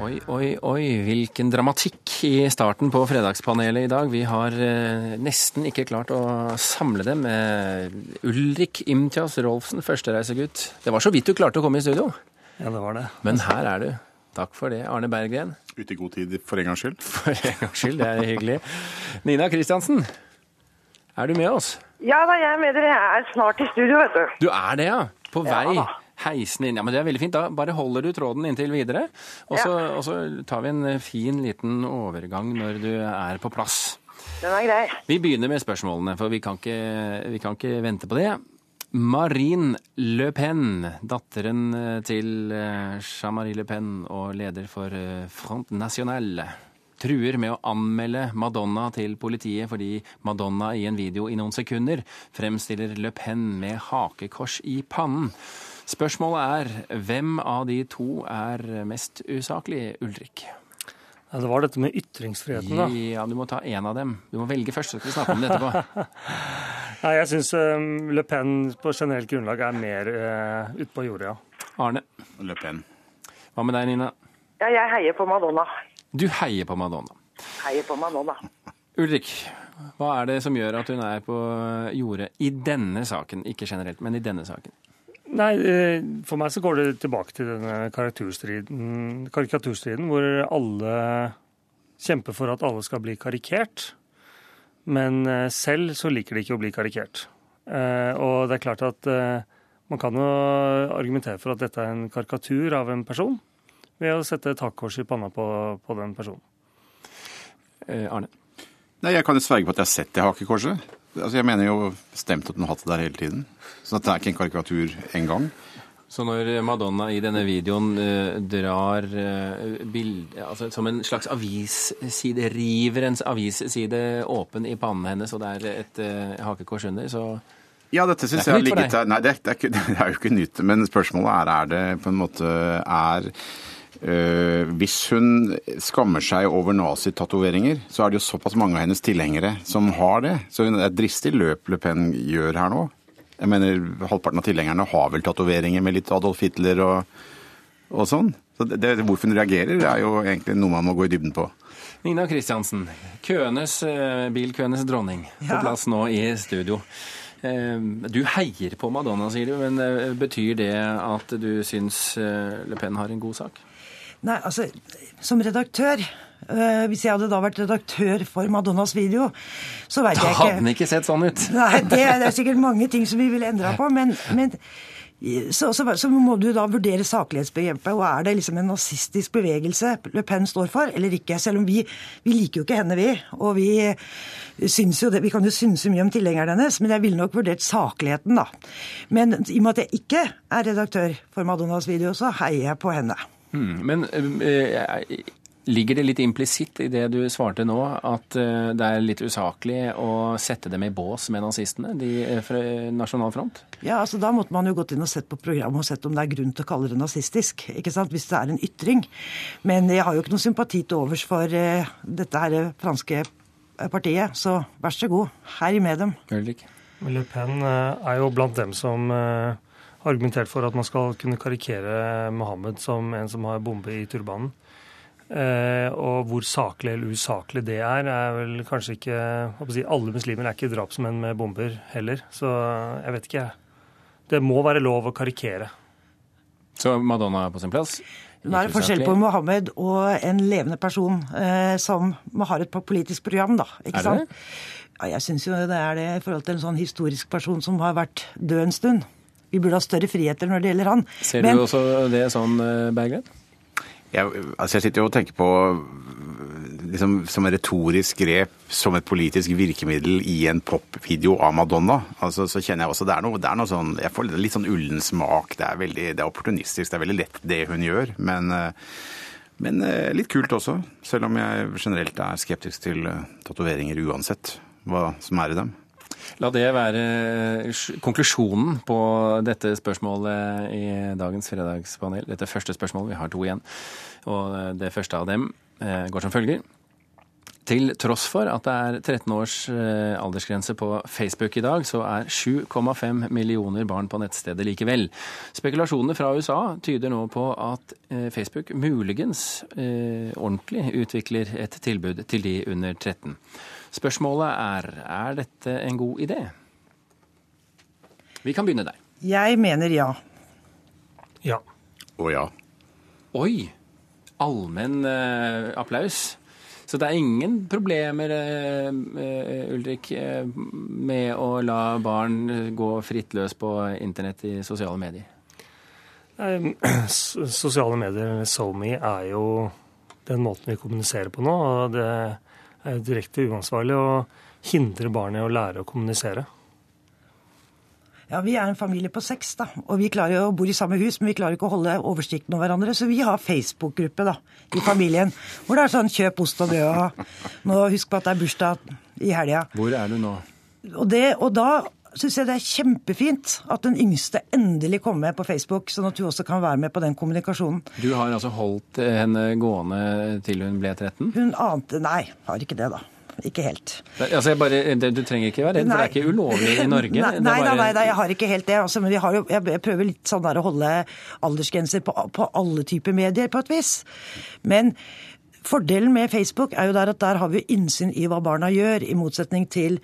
Oi, oi, oi, hvilken dramatikk i starten på Fredagspanelet i dag. Vi har eh, nesten ikke klart å samle dem. Eh, Ulrik Imtias Rolfsen, førstereisegutt. Det var så vidt du klarte å komme i studio. Ja, det var det. Men her er du. Takk for det, Arne Berggren. Ute i god tid for en gangs skyld. For en gangs skyld, det er hyggelig. Nina Kristiansen, er du med oss? Ja da, jeg er med dere. Jeg er snart i studio, vet du. Du er det, ja? På vei? Ja da. Heisen inn. Ja, men Det er veldig fint. Da bare holder du tråden inntil videre. Og så, og så tar vi en eh, fin liten overgang når du er på plass. Den er grei. Vi begynner med spørsmålene, for vi kan ikke, vi kan ikke vente på det. Marine Le Pen, datteren eh, til eh, Jean-Marie Le Pen og leder for Front National, truer med å anmelde Madonna til politiet fordi Madonna i en video i noen sekunder fremstiller Le Pen med hakekors i pannen. Spørsmålet er hvem av de to er mest usaklig, Ulrik? Ja, det var dette med ytringsfriheten, da. Ja, du må ta én av dem. Du må velge først, så skal vi snakke om det etterpå. Nei, jeg syns Le Pen på generelt grunnlag er mer uh, utpå jordet, ja. Arne, Le Pen. hva med deg, Nina? Ja, jeg heier på Madonna. Du heier på Madonna. Heier på Madonna. Ulrik, hva er det som gjør at hun er på jordet i denne saken? Ikke generelt, men i denne saken. Nei, eh, for meg så går det tilbake til denne karikaturstriden, karikaturstriden hvor alle kjemper for at alle skal bli karikert. Men eh, selv så liker de ikke å bli karikert. Eh, Og det er klart at man kan jo argumentere for at dette er en karikatur av en person, ved å sette et hakkors i panna på, på den personen. Eh, Arne? Nei, Jeg kan jo sverge på at jeg har sett det hakekorset. Altså, Jeg mener jo bestemt at hun har hatt det der hele tiden. Så det er ikke en karikatur engang. Så når Madonna i denne videoen eh, drar uh, bilde altså Som en slags avisside, river en avisside åpen i pannen hennes, og det er et eh, hakekors under, så Ja, dette syns Det er jeg har nytt for ligget der Nei, det er, det, er ikke, det er jo ikke nytt. Men spørsmålet er er det på en måte er Hvis hun skammer seg over nazitatoveringer, så er det jo såpass mange av hennes tilhengere som har det. Så det er et dristig løp Le Pen gjør her nå. Jeg mener, Halvparten av tilhengerne har vel tatoveringer med litt Adolf Hitler og, og sånn. Så det, det, Hvorfor hun reagerer, er jo egentlig noe man må gå i dybden på. Nina Kristiansen, køenes, eh, bilkøenes dronning, på Ja. plass nå i studio. Eh, Du heier på Madonna, sier du, men eh, betyr det at du syns eh, Le Pen har en god sak? Nei, altså, som redaktør øh, Hvis jeg hadde da vært redaktør for Madonnas video, så veit Da hadde den ikke ikke sett sånn ut. Nei, det, det er sikkert mange ting som vi ville endra på, men, men så, så, så må du da vurdere saklighetsbegrepet. Og er det liksom en nazistisk bevegelse Le Pen står for, eller ikke? Selv om vi, vi liker jo ikke henne, vi. Og vi syns jo det, vi kan jo synse mye om tilhengeren hennes, men jeg ville nok vurdert sakligheten, da. Men i og med at jeg ikke er redaktør for Madonnas video, så heier jeg på henne. Hmm, Men eh, ligger det litt implisitt i det du svarte nå, at eh, det er litt usaklig å sette dem i bås med nazistene, de fra Nasjonal Front? Ja, altså Da måtte man jo gått inn og sett på programmet og sett om det er grunn til å kalle det nazistisk. ikke sant, Hvis det er en ytring. Men jeg har jo ikke noe sympati til overs for eh, dette her franske partiet, så vær så god, herj med dem. Ulrik? Le Pen er jo blant dem som eh, argumentert for at man skal kunne karikere Mohammed som en som har bombe i turbanen. Eh, og hvor saklig eller usaklig det er, er vel kanskje ikke si, Alle muslimer er ikke drapsmenn med bomber heller, så jeg vet ikke, jeg. Det må være lov å karikere. Så Madonna er på sin plass? Nå er det forskjell på Mohammed og en levende person eh, som har et politisk program, da. ikke sant? Ja, jeg syns jo det er det i forhold til en sånn historisk person som har vært død en stund. Vi burde ha større friheter når det gjelder han. Ser Men- du også det sånn, eh, Berggren? Jeg, altså jeg sitter jo og tenker på liksom, som en retorisk grep, som et politisk virkemiddel i en popvideo av Madonna. Altså, så kjenner jeg også det er noe, det er noe sånn Jeg får litt sånn ullen smak. Det er veldig det er opportunistisk. Det er veldig lett, det hun gjør. Men, eh, men eh, litt kult også. Selv om jeg generelt er skeptisk til tatoveringer uansett hva som er i dem. La det være konklusjonen på dette spørsmålet i dagens fredagspanel. Dette første spørsmålet, vi har to igjen. Og det første av dem eh, går som følger. Til tross for at det er 13 års eh, aldersgrense på Facebook i dag, så er 7,5 millioner barn på nettstedet likevel. Spekulasjonene fra USA tyder nå på at eh, Facebook muligens eh, ordentlig utvikler et tilbud til de under 13. Spørsmålet er er dette en god idé? Vi kan begynne der. Jeg mener ja. Ja. Og ja. Oi! Allmenn eh, applaus. Så det er ingen problemer, eh, eh, Ulrik, eh, med å la barn gå fritt løs på internett i sosiale medier? Sosiale medier, SoMe, er jo den måten vi kommuniserer på nå. Og det er direkte uansvarlig å hindre barn i å lære å kommunisere. Ja, Vi er en familie på seks, da, og vi klarer å bo i samme hus, men vi klarer ikke å holde oversikten over hverandre. Så vi har Facebook-gruppe da, i familien, hvor det er sånn kjøp ost og brød og nå husk på at det er bursdag i helga. Hvor er du nå? Og, det, og da syns jeg det er kjempefint at den yngste endelig kom med på Facebook, sånn at hun også kan være med på den kommunikasjonen. Du har altså holdt henne gående til hun ble 13? Hun ante Nei, har ikke det, da. Ikke helt. Altså, bare, du trenger ikke være redd, for det er ikke ulovlig i Norge. Nei, nei, bare- nei, nei, jeg har ikke helt det. Altså, men vi har jo, jeg prøver litt sånn der å holde aldersgrenser på, på alle typer medier, på et vis. Men fordelen med Facebook er jo der at der har vi innsyn i hva barna gjør, i motsetning til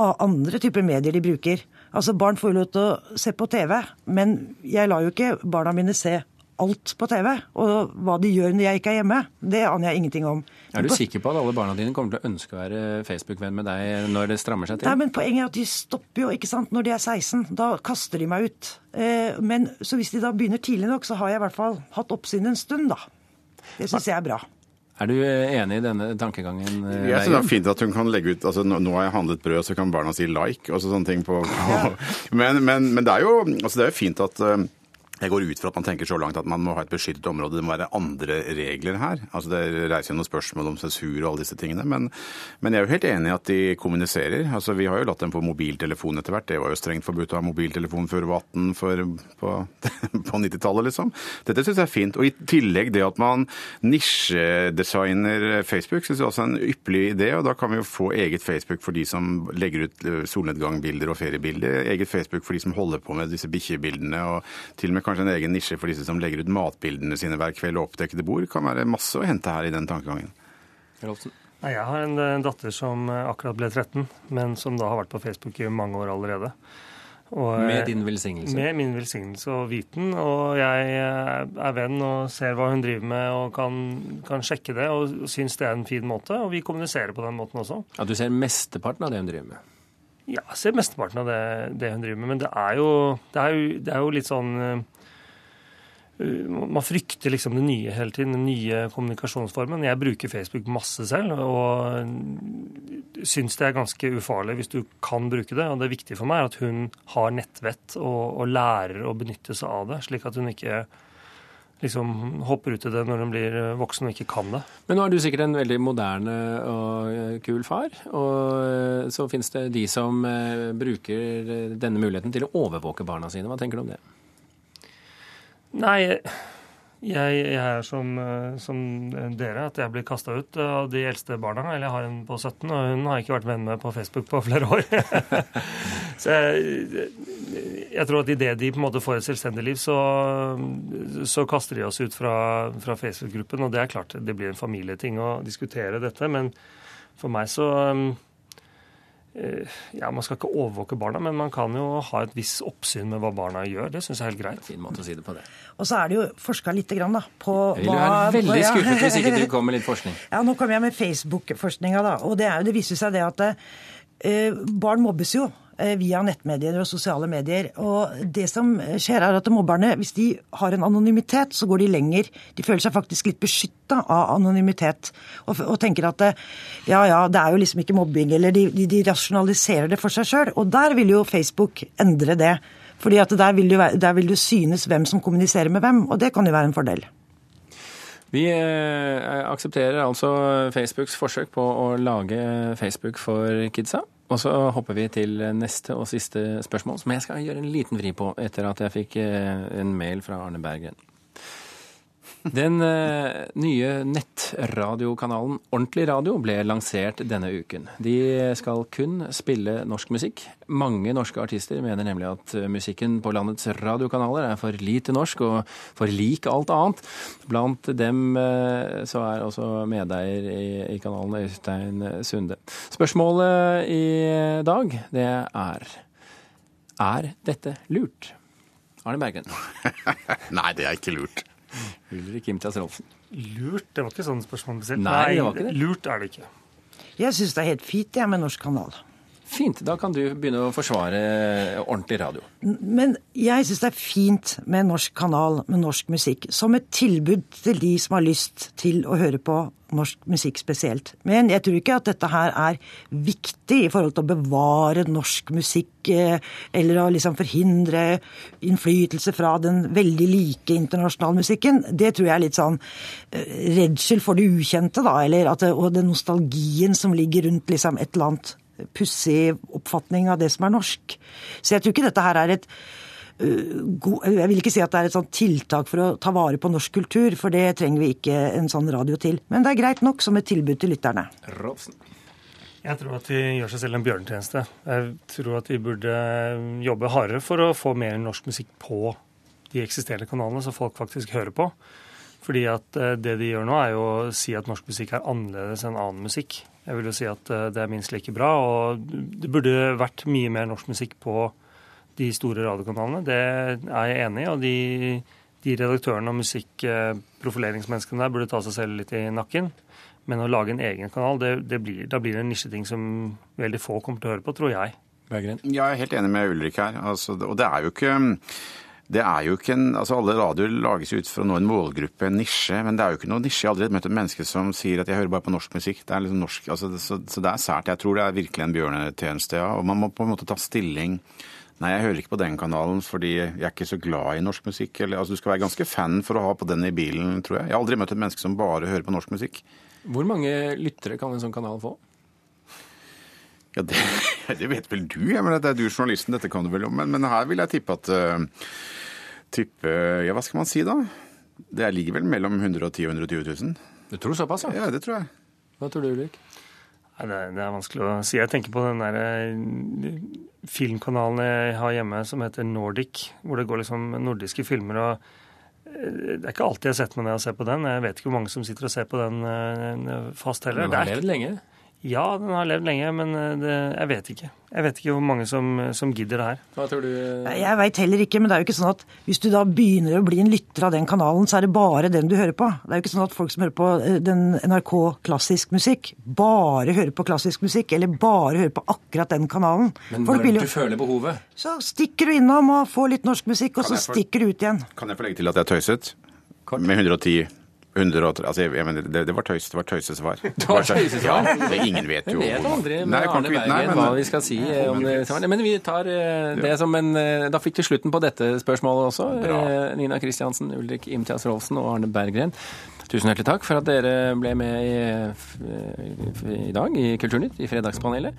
andre typer medier de bruker. Altså, Barn får jo lov til å se på TV, men jeg lar jo ikke barna mine se alt på TV. Og hva de gjør når jeg ikke er hjemme, det aner jeg ingenting om. Er du På- sikker på at alle barna dine kommer til å ønske å være Facebook-venn med deg når det strammer seg til? Nei, men Poenget er at de stopper jo ikke sant, når de er 16. Da kaster de meg ut. Eh, men så hvis de da begynner tidlig nok, så har jeg i hvert fall hatt oppsyn en stund, da. Det syns jeg er bra. Er du eh, enig i denne tankegangen? eh, Jeg synes det er fint at hun kan legge ut altså Nå, har jeg handlet brød, så kan barna si like og sånne ting på, men, men, men det er jo altså det er fint at jeg går ut fra at man tenker så langt at man må ha et beskyttet område. Det må være andre regler her. Altså Det reiser jo noen spørsmål om sensur og alle disse tingene. Men, men jeg er jo helt enig i at de kommuniserer. Altså Vi har jo latt dem på mobiltelefon etter hvert. Det var jo strengt forbudt å ha mobiltelefon før du var 18 for, på, på 90-tallet, liksom. Dette syns jeg er fint. Og i tillegg det at man nisjedesigner Facebook, syns jeg også er en ypperlig idé. Og da kan vi jo få eget Facebook for de som legger ut eh, solnedgangbilder og feriebilder. Eget Facebook for de som holder på med disse bikkjebildene. Og til og med kanskje en egen nisje for disse som legger ut matbildene sine hver kveld og oppdekkede bord. Kan være masse å hente her i den tankegangen. Rolfsen? Jeg har en datter som eh, akkurat ble 13, men som da har vært på Facebook i mange år allerede. Og, eh, Med din velsignelse? Med min velsignelse og viten. Og jeg eh, er venn og ser hva hun driver med og kan, kan sjekke det, og syns det er en fin måte. Og vi kommuniserer på den måten også. At du ser mesteparten av det hun driver med? Ja, jeg ser mesteparten av det, det hun driver med. Men det er jo, det er jo, det er jo litt sånn eh, Man frykter liksom det nye hele tiden, den nye kommunikasjonsformen. Jeg bruker Facebook masse selv, og syns det er ganske ufarlig hvis du kan bruke det. Og det viktige for meg er at hun har nettvett og, og lærer å benytte seg av det, slik at hun ikke liksom hopper ut i det når hun blir voksen og ikke kan det. Men nå er du sikkert en veldig moderne og eh, kul far. Og eh, så finnes det de som eh, bruker eh, denne muligheten til å overvåke barna sine. Hva tenker du om det? Nei, jeg, jeg er som, eh, som dere, at jeg blir kasta ut av de eldste barna. Eller jeg har en på 17, og hun har ikke vært venn med på Facebook på flere år. så jeg, jeg tror at idet de på en måte får et selvstendig liv, så, så kaster de oss ut fra, fra Facebook-gruppen. Og det er klart det blir en familieting å diskutere dette, men for meg så eh, ja, Man skal ikke overvåke barna, men man kan jo ha et visst oppsyn med hva barna gjør. Det syns jeg er helt greit. Fin måte å si det på det. Og så er det jo forska lite grann, da, på Jeg ville være veldig ja. skuffet hvis ikke du kom med litt forskning. Ja, nå kommer jeg med Facebook-forskninga, da. Og det, er det viser seg det at eh, barn mobbes jo eh, via nettmedier og sosiale medier. Og det som skjer, er at mobberne, hvis de har en anonymitet, så går de lenger. De føler seg faktisk litt beskytta av anonymitet. Og, og tenker at eh, ja, ja, det er jo liksom ikke mobbing, eller de, de, de rasjonaliserer det for seg sjøl. Og der vil jo Facebook endre det. Fordi at der vil, det der vil du synes hvem som kommuniserer med hvem, og det kan jo være en fordel. Vi eh, aksepterer altså Facebooks forsøk på å lage Facebook for kidsa. Og så hopper vi til neste og siste spørsmål, som jeg skal gjøre en liten vri på etter at jeg fikk eh, en mail fra Arne Berggren. Den eh, nye nettradiokanalen Ordentlig radio ble lansert denne uken. De skal kun spille norsk musikk. Mange norske artister mener nemlig at musikken på landets radiokanaler er for lite norsk og for lik alt annet. Blant dem eh, så er også medeier i kanalen Øystein Sunde. Spørsmålet i dag, det er Er dette lurt? Arne Bergen. Nei, det er ikke lurt. Ulrik Imtias Rolfsen. Lurt? Det var ikke sånn spørsmål bestilt. Nei, det var ikke det. Lurt er det ikke. Jeg syns det er helt fint jeg, med norsk kanal. Fint. Da kan du begynne å forsvare ordentlig radio. Men jeg syns det er fint med norsk kanal med norsk musikk. Som et tilbud til de som har lyst til å høre på norsk musikk spesielt. Men jeg tror ikke at dette her er viktig i forhold til å bevare norsk musikk, eh, eller å liksom forhindre innflytelse fra den veldig like internasjonale musikken. Det tror jeg er litt sånn eh, redsel for det ukjente, da. Eller at og den nostalgien som ligger rundt liksom et eller annet pussig oppfatning av det som er norsk. Så jeg tror ikke dette her er et Jeg vil ikke si at det er et sånt tiltak for å ta vare på norsk kultur, for det trenger vi ikke en sånn radio til. Men det er greit nok som et tilbud til lytterne. Rolfsen. Jeg tror at de gjør seg selv en bjørnetjeneste. Jeg tror at de burde jobbe hardere for å få mer norsk musikk på de eksisterende kanalene, så folk faktisk hører på. Fordi at eh, det de gjør nå, er jo å si at norsk musikk er annerledes enn annen musikk. Jeg vil jo si at eh, det er minst like bra, og det burde vært mye mer norsk musikk på de store radiokanalene. Det er jeg enig i, og de, de redaktørene og musikkprofileringsmenneskene der burde ta seg selv litt i nakken. Men å lage en egen kanal, det, det blir, da blir det en nisjeting som veldig få kommer til å høre på, tror jeg. Berggren. Ja, jeg er helt enig med Ulrik her. Altså, og det er jo ikke det er jo ikke en, altså Alle radioer lages ut for å nå en målgruppe, en nisje. Men det er jo ikke noen nisje. Jeg har aldri møtt et menneske som sier at jeg hører bare på norsk musikk. Det er liksom norsk, altså, så, så det er sært. Jeg tror det er virkelig en bjørnetjeneste, ja. Og man må på en måte ta stilling. Nei, jeg hører ikke på den kanalen fordi jeg er ikke så glad i norsk musikk. Eller, altså, du skal være ganske fan for å ha på den i bilen, tror jeg. Jeg har aldri møtt et menneske som bare hører på norsk musikk. Hvor mange lyttere kan en sånn kanal få? Ja, det, det vet vel du? Jeg mener, det er du journalisten, dette kan du vel om. Men, men her vil jeg tippe at uh, tippe, Ja, hva skal man si da? Det ligger vel mellom 110 og 120 000? Du tror såpass, ja? Ja, det tror jeg. Hva tror du, Ulrik? Nei, det, er, det er vanskelig å si. Jeg tenker på den der eh, filmkanalen jeg har hjemme som heter Nordic, hvor det går liksom nordiske filmer. og eh, Det er ikke alltid jeg har sett meg ned og ser på den. Jeg vet ikke hvor mange som sitter og ser på den fast heller. Du har Det levd lenge. Ja, den har levd lenge, men eh, det, jeg vet ikke. Jeg vet ikke hvor mange som, som gidder det her. Hva tror du? Jeg veit heller ikke, men det er jo ikke sånn at hvis du da begynner å bli en lytter av den kanalen, så er det bare den du hører på. Det er jo ikke sånn at folk som hører på eh, den NRK klassisk musikk, bare hører på klassisk musikk, eller bare hører på akkurat den kanalen. Men Folk når du føler behovet så stikker du innom og får litt norsk musikk, og så for... stikker du ut igjen. Kan jeg få legge til at jeg tøyset? Med 110 130, altså jeg, jeg mener, det, det var tøys, det var tøysesvar. Det var tøysesvar? Ja, det, ingen vet jo. Vi vet aldri med Nei, Arne Bergen nei, men- hva vi skal si om det. Men vi tar eh, det som en eh, Da fikk vi slutten på dette spørsmålet også. Bra. Eh, Nina Kristiansen, Ulrik Imtias Rolfsen og Arne Berggren. Tusen hjertelig takk for at dere ble med i, i dag i Kulturnytt, i Fredagspanelet.